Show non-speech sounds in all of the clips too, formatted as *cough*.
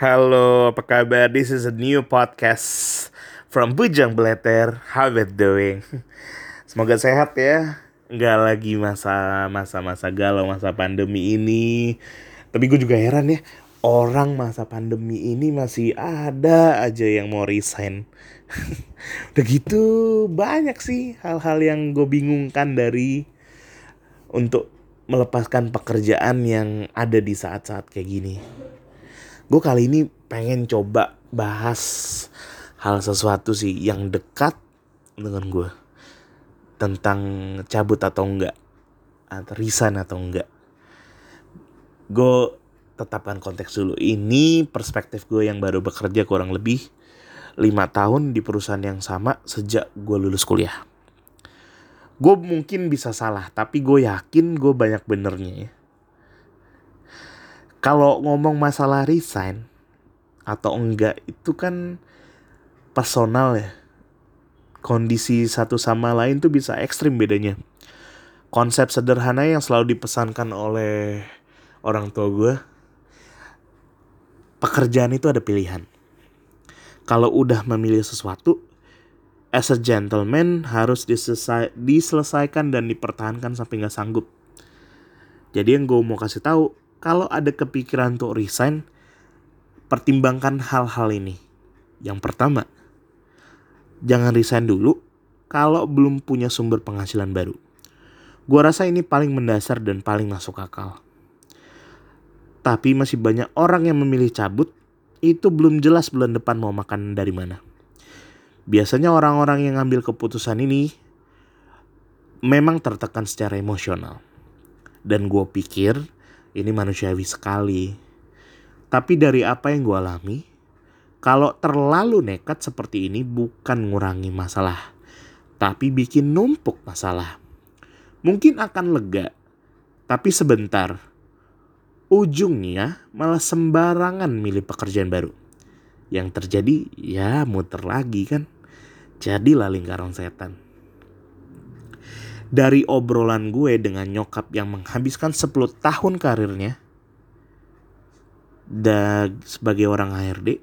Halo, apa kabar? This is a new podcast from Bujang Beleter. How it doing? Semoga sehat ya. Nggak lagi masa masa masa galau masa pandemi ini. Tapi gue juga heran ya. Orang masa pandemi ini masih ada aja yang mau resign. *laughs* Udah gitu banyak sih hal-hal yang gue bingungkan dari untuk melepaskan pekerjaan yang ada di saat-saat kayak gini gue kali ini pengen coba bahas hal sesuatu sih yang dekat dengan gue tentang cabut atau enggak. Atau resign atau enggak. Gue tetapkan konteks dulu. Ini perspektif gue yang baru bekerja kurang lebih lima tahun di perusahaan yang sama sejak gue lulus kuliah. Gue mungkin bisa salah tapi gue yakin gue banyak benernya ya kalau ngomong masalah resign atau enggak itu kan personal ya. Kondisi satu sama lain tuh bisa ekstrim bedanya. Konsep sederhana yang selalu dipesankan oleh orang tua gue. Pekerjaan itu ada pilihan. Kalau udah memilih sesuatu, as a gentleman harus diselesai, diselesaikan dan dipertahankan sampai nggak sanggup. Jadi yang gue mau kasih tahu, kalau ada kepikiran untuk resign, pertimbangkan hal-hal ini. Yang pertama, jangan resign dulu kalau belum punya sumber penghasilan baru. Gua rasa ini paling mendasar dan paling masuk akal. Tapi masih banyak orang yang memilih cabut, itu belum jelas bulan depan mau makan dari mana. Biasanya orang-orang yang ngambil keputusan ini memang tertekan secara emosional. Dan gue pikir ini manusiawi sekali. Tapi dari apa yang gue alami, kalau terlalu nekat seperti ini bukan ngurangi masalah, tapi bikin numpuk masalah. Mungkin akan lega, tapi sebentar. Ujungnya malah sembarangan milih pekerjaan baru. Yang terjadi ya muter lagi kan. Jadilah lingkaran setan dari obrolan gue dengan nyokap yang menghabiskan 10 tahun karirnya dan sebagai orang HRD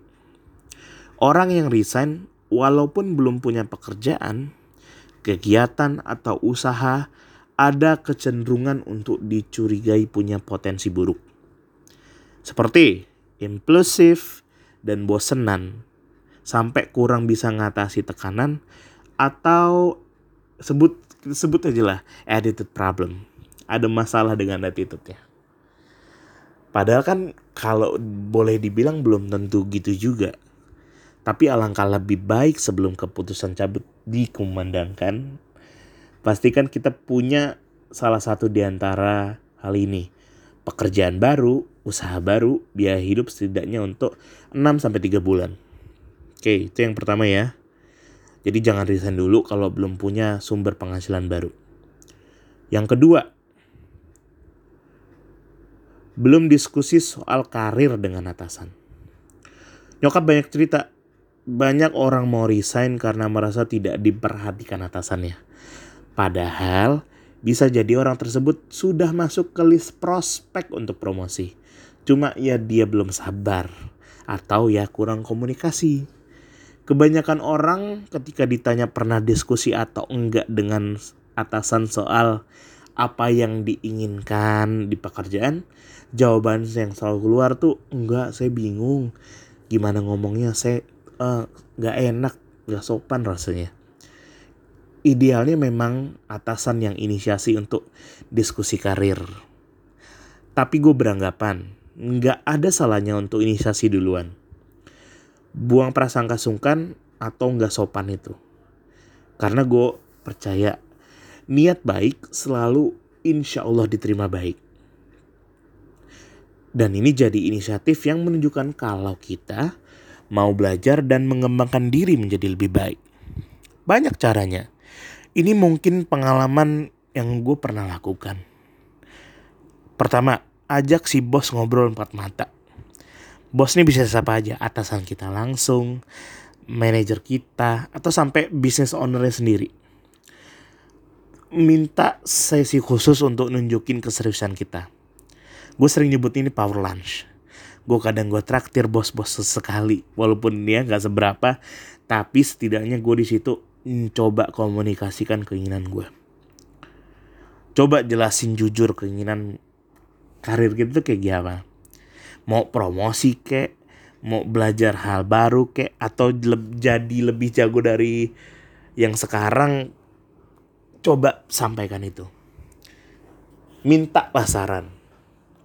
orang yang resign walaupun belum punya pekerjaan kegiatan atau usaha ada kecenderungan untuk dicurigai punya potensi buruk. Seperti impulsif dan bosenan sampai kurang bisa ngatasi tekanan atau sebut sebut aja lah attitude problem. Ada masalah dengan attitude-nya. Padahal kan kalau boleh dibilang belum tentu gitu juga. Tapi alangkah lebih baik sebelum keputusan cabut dikumandangkan. Pastikan kita punya salah satu di antara hal ini. Pekerjaan baru, usaha baru, biaya hidup setidaknya untuk 6-3 bulan. Oke, itu yang pertama ya. Jadi jangan resign dulu kalau belum punya sumber penghasilan baru. Yang kedua, belum diskusi soal karir dengan atasan. Nyokap banyak cerita, banyak orang mau resign karena merasa tidak diperhatikan atasannya. Padahal bisa jadi orang tersebut sudah masuk ke list prospek untuk promosi. Cuma ya dia belum sabar atau ya kurang komunikasi. Kebanyakan orang ketika ditanya pernah diskusi atau enggak dengan atasan soal apa yang diinginkan di pekerjaan, jawaban yang selalu keluar tuh enggak, saya bingung. Gimana ngomongnya, saya uh, enggak enak, enggak sopan rasanya. Idealnya memang atasan yang inisiasi untuk diskusi karir. Tapi gue beranggapan, nggak ada salahnya untuk inisiasi duluan buang prasangka sungkan atau nggak sopan itu. Karena gue percaya niat baik selalu insya Allah diterima baik. Dan ini jadi inisiatif yang menunjukkan kalau kita mau belajar dan mengembangkan diri menjadi lebih baik. Banyak caranya. Ini mungkin pengalaman yang gue pernah lakukan. Pertama, ajak si bos ngobrol empat mata bos ini bisa siapa aja? Atasan kita langsung manajer kita atau sampai bisnis ownernya sendiri? Minta sesi khusus untuk nunjukin keseriusan kita. Gue sering nyebut ini power lunch. Gue kadang gue traktir bos-bos sesekali walaupun dia nggak seberapa tapi setidaknya gue di situ coba komunikasikan keinginan gue. Coba jelasin jujur keinginan karir gitu kayak gimana mau promosi kek mau belajar hal baru kek atau le jadi lebih jago dari yang sekarang coba sampaikan itu minta pasaran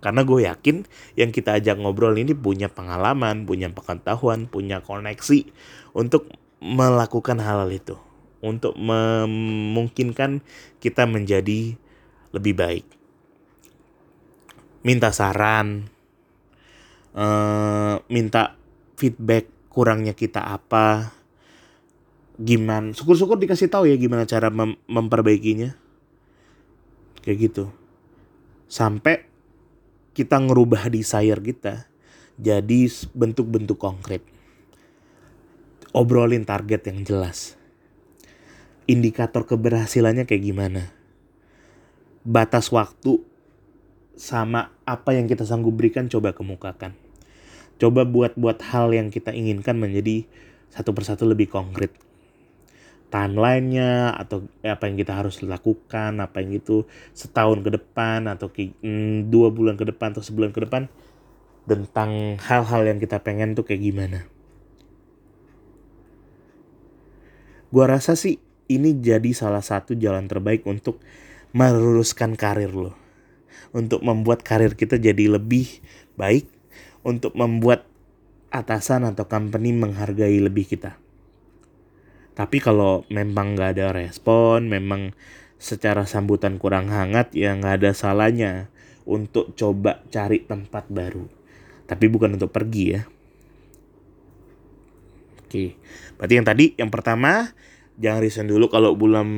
karena gue yakin yang kita ajak ngobrol ini punya pengalaman, punya pengetahuan, punya koneksi untuk melakukan hal, -hal itu. Untuk memungkinkan kita menjadi lebih baik. Minta saran, uh, minta feedback kurangnya kita apa, gimana. Syukur-syukur dikasih tahu ya gimana cara mem memperbaikinya. Kayak gitu. Sampai kita ngerubah desire kita jadi bentuk-bentuk konkret. Obrolin target yang jelas. Indikator keberhasilannya kayak gimana. Batas waktu sama apa yang kita sanggup berikan coba kemukakan. Coba buat-buat hal yang kita inginkan menjadi satu persatu lebih konkret. Timelinenya atau apa yang kita harus lakukan apa yang itu setahun ke depan atau mm, dua bulan ke depan atau sebulan ke depan tentang hal-hal yang kita pengen tuh kayak gimana. Gua rasa sih ini jadi salah satu jalan terbaik untuk meluruskan karir lo. Untuk membuat karir kita jadi lebih baik untuk membuat atasan atau company menghargai lebih kita tapi kalau memang nggak ada respon, memang secara sambutan kurang hangat, ya nggak ada salahnya untuk coba cari tempat baru. Tapi bukan untuk pergi ya. Oke, berarti yang tadi yang pertama jangan resign dulu kalau belum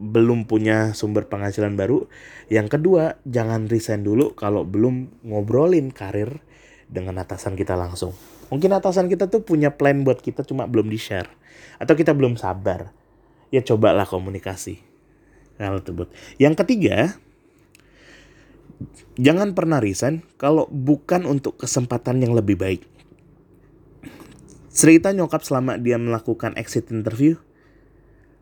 belum punya sumber penghasilan baru. Yang kedua, jangan resign dulu kalau belum ngobrolin karir dengan atasan kita langsung. Mungkin atasan kita tuh punya plan buat kita cuma belum di-share. Atau kita belum sabar. Ya cobalah komunikasi. Hal tersebut. Yang ketiga, jangan pernah resign kalau bukan untuk kesempatan yang lebih baik. Cerita nyokap selama dia melakukan exit interview,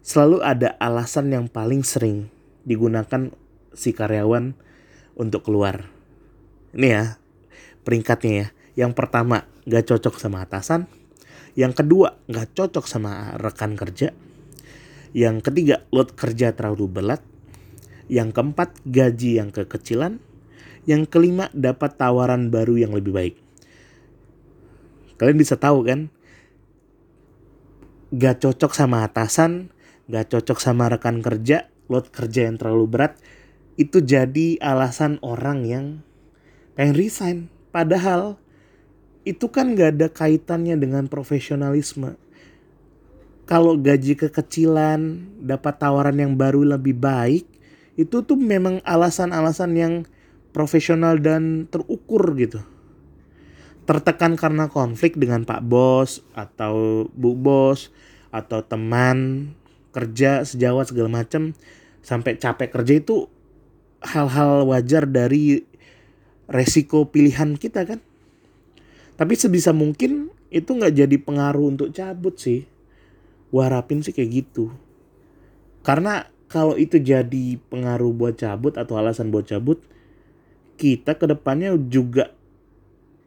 selalu ada alasan yang paling sering digunakan si karyawan untuk keluar. Ini ya, peringkatnya ya. Yang pertama, gak cocok sama atasan. Yang kedua, gak cocok sama rekan kerja. Yang ketiga, load kerja terlalu berat. Yang keempat, gaji yang kekecilan. Yang kelima, dapat tawaran baru yang lebih baik. Kalian bisa tahu kan? Gak cocok sama atasan, gak cocok sama rekan kerja, load kerja yang terlalu berat. Itu jadi alasan orang yang pengen resign. Padahal itu kan gak ada kaitannya dengan profesionalisme. Kalau gaji kekecilan, dapat tawaran yang baru lebih baik, itu tuh memang alasan-alasan yang profesional dan terukur gitu. Tertekan karena konflik dengan Pak Bos atau Bu Bos atau teman kerja sejawat segala macam sampai capek kerja itu hal-hal wajar dari resiko pilihan kita kan tapi sebisa mungkin itu nggak jadi pengaruh untuk cabut sih. Gua harapin sih kayak gitu. Karena kalau itu jadi pengaruh buat cabut atau alasan buat cabut, kita ke depannya juga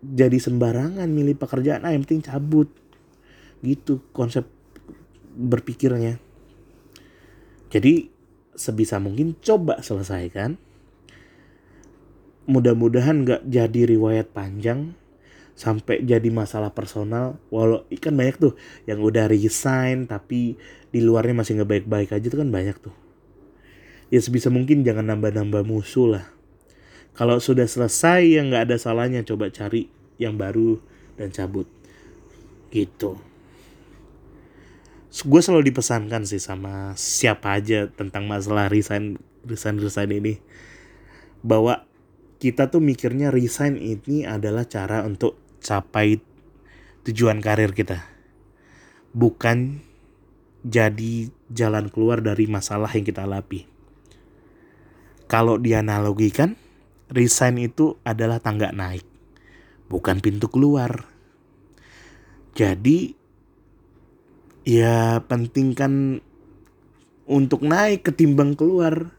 jadi sembarangan milih pekerjaan. Ah, yang penting cabut. Gitu konsep berpikirnya. Jadi sebisa mungkin coba selesaikan. Mudah-mudahan gak jadi riwayat panjang sampai jadi masalah personal. Walau ikan banyak tuh yang udah resign tapi di luarnya masih nggak baik-baik aja tuh kan banyak tuh. Ya sebisa mungkin jangan nambah-nambah musuh lah. Kalau sudah selesai ya nggak ada salahnya. Coba cari yang baru dan cabut. Gitu. Gue selalu dipesankan sih sama siapa aja tentang masalah resign resign resign ini. Bahwa kita tuh mikirnya resign ini adalah cara untuk capai tujuan karir kita. Bukan jadi jalan keluar dari masalah yang kita alami. Kalau dianalogikan, resign itu adalah tangga naik. bukan pintu keluar. Jadi ya pentingkan untuk naik ketimbang keluar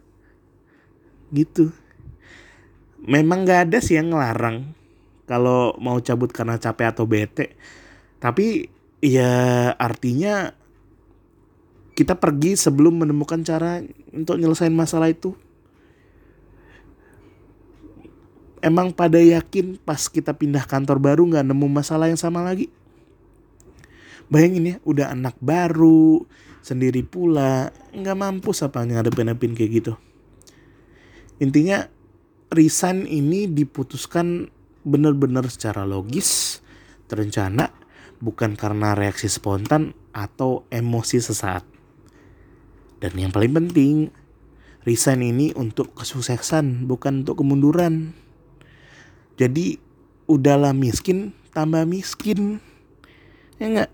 gitu memang gak ada sih yang ngelarang kalau mau cabut karena capek atau bete. Tapi ya artinya kita pergi sebelum menemukan cara untuk nyelesain masalah itu. Emang pada yakin pas kita pindah kantor baru nggak nemu masalah yang sama lagi? Bayangin ya udah anak baru sendiri pula nggak mampus apa ngadepin-ngadepin kayak gitu. Intinya resign ini diputuskan benar-benar secara logis terencana bukan karena reaksi spontan atau emosi sesaat. Dan yang paling penting resign ini untuk kesuksesan bukan untuk kemunduran. Jadi udahlah miskin tambah miskin. Ya nggak?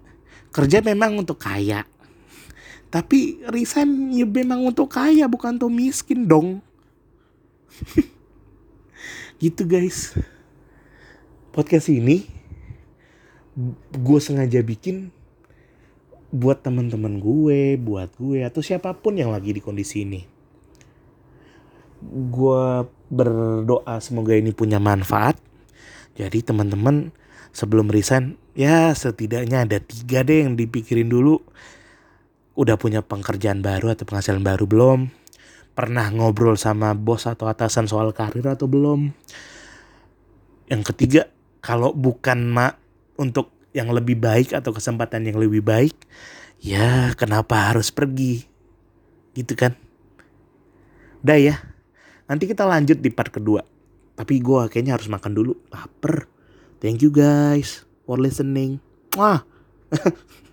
Kerja memang untuk kaya. Tapi resign ya memang untuk kaya bukan untuk miskin dong. *laughs* gitu guys. Podcast ini gue sengaja bikin buat teman-teman gue, buat gue atau siapa pun yang lagi di kondisi ini. Gue berdoa semoga ini punya manfaat. Jadi teman-teman sebelum resign ya setidaknya ada tiga deh yang dipikirin dulu udah punya pekerjaan baru atau penghasilan baru belum? Pernah ngobrol sama bos atau atasan soal karir atau belum? Yang ketiga, kalau bukan mak untuk yang lebih baik atau kesempatan yang lebih baik, ya kenapa harus pergi? Gitu kan? Udah ya, nanti kita lanjut di part kedua. Tapi gue kayaknya harus makan dulu, lapar. Thank you guys for listening. Wah. *laughs*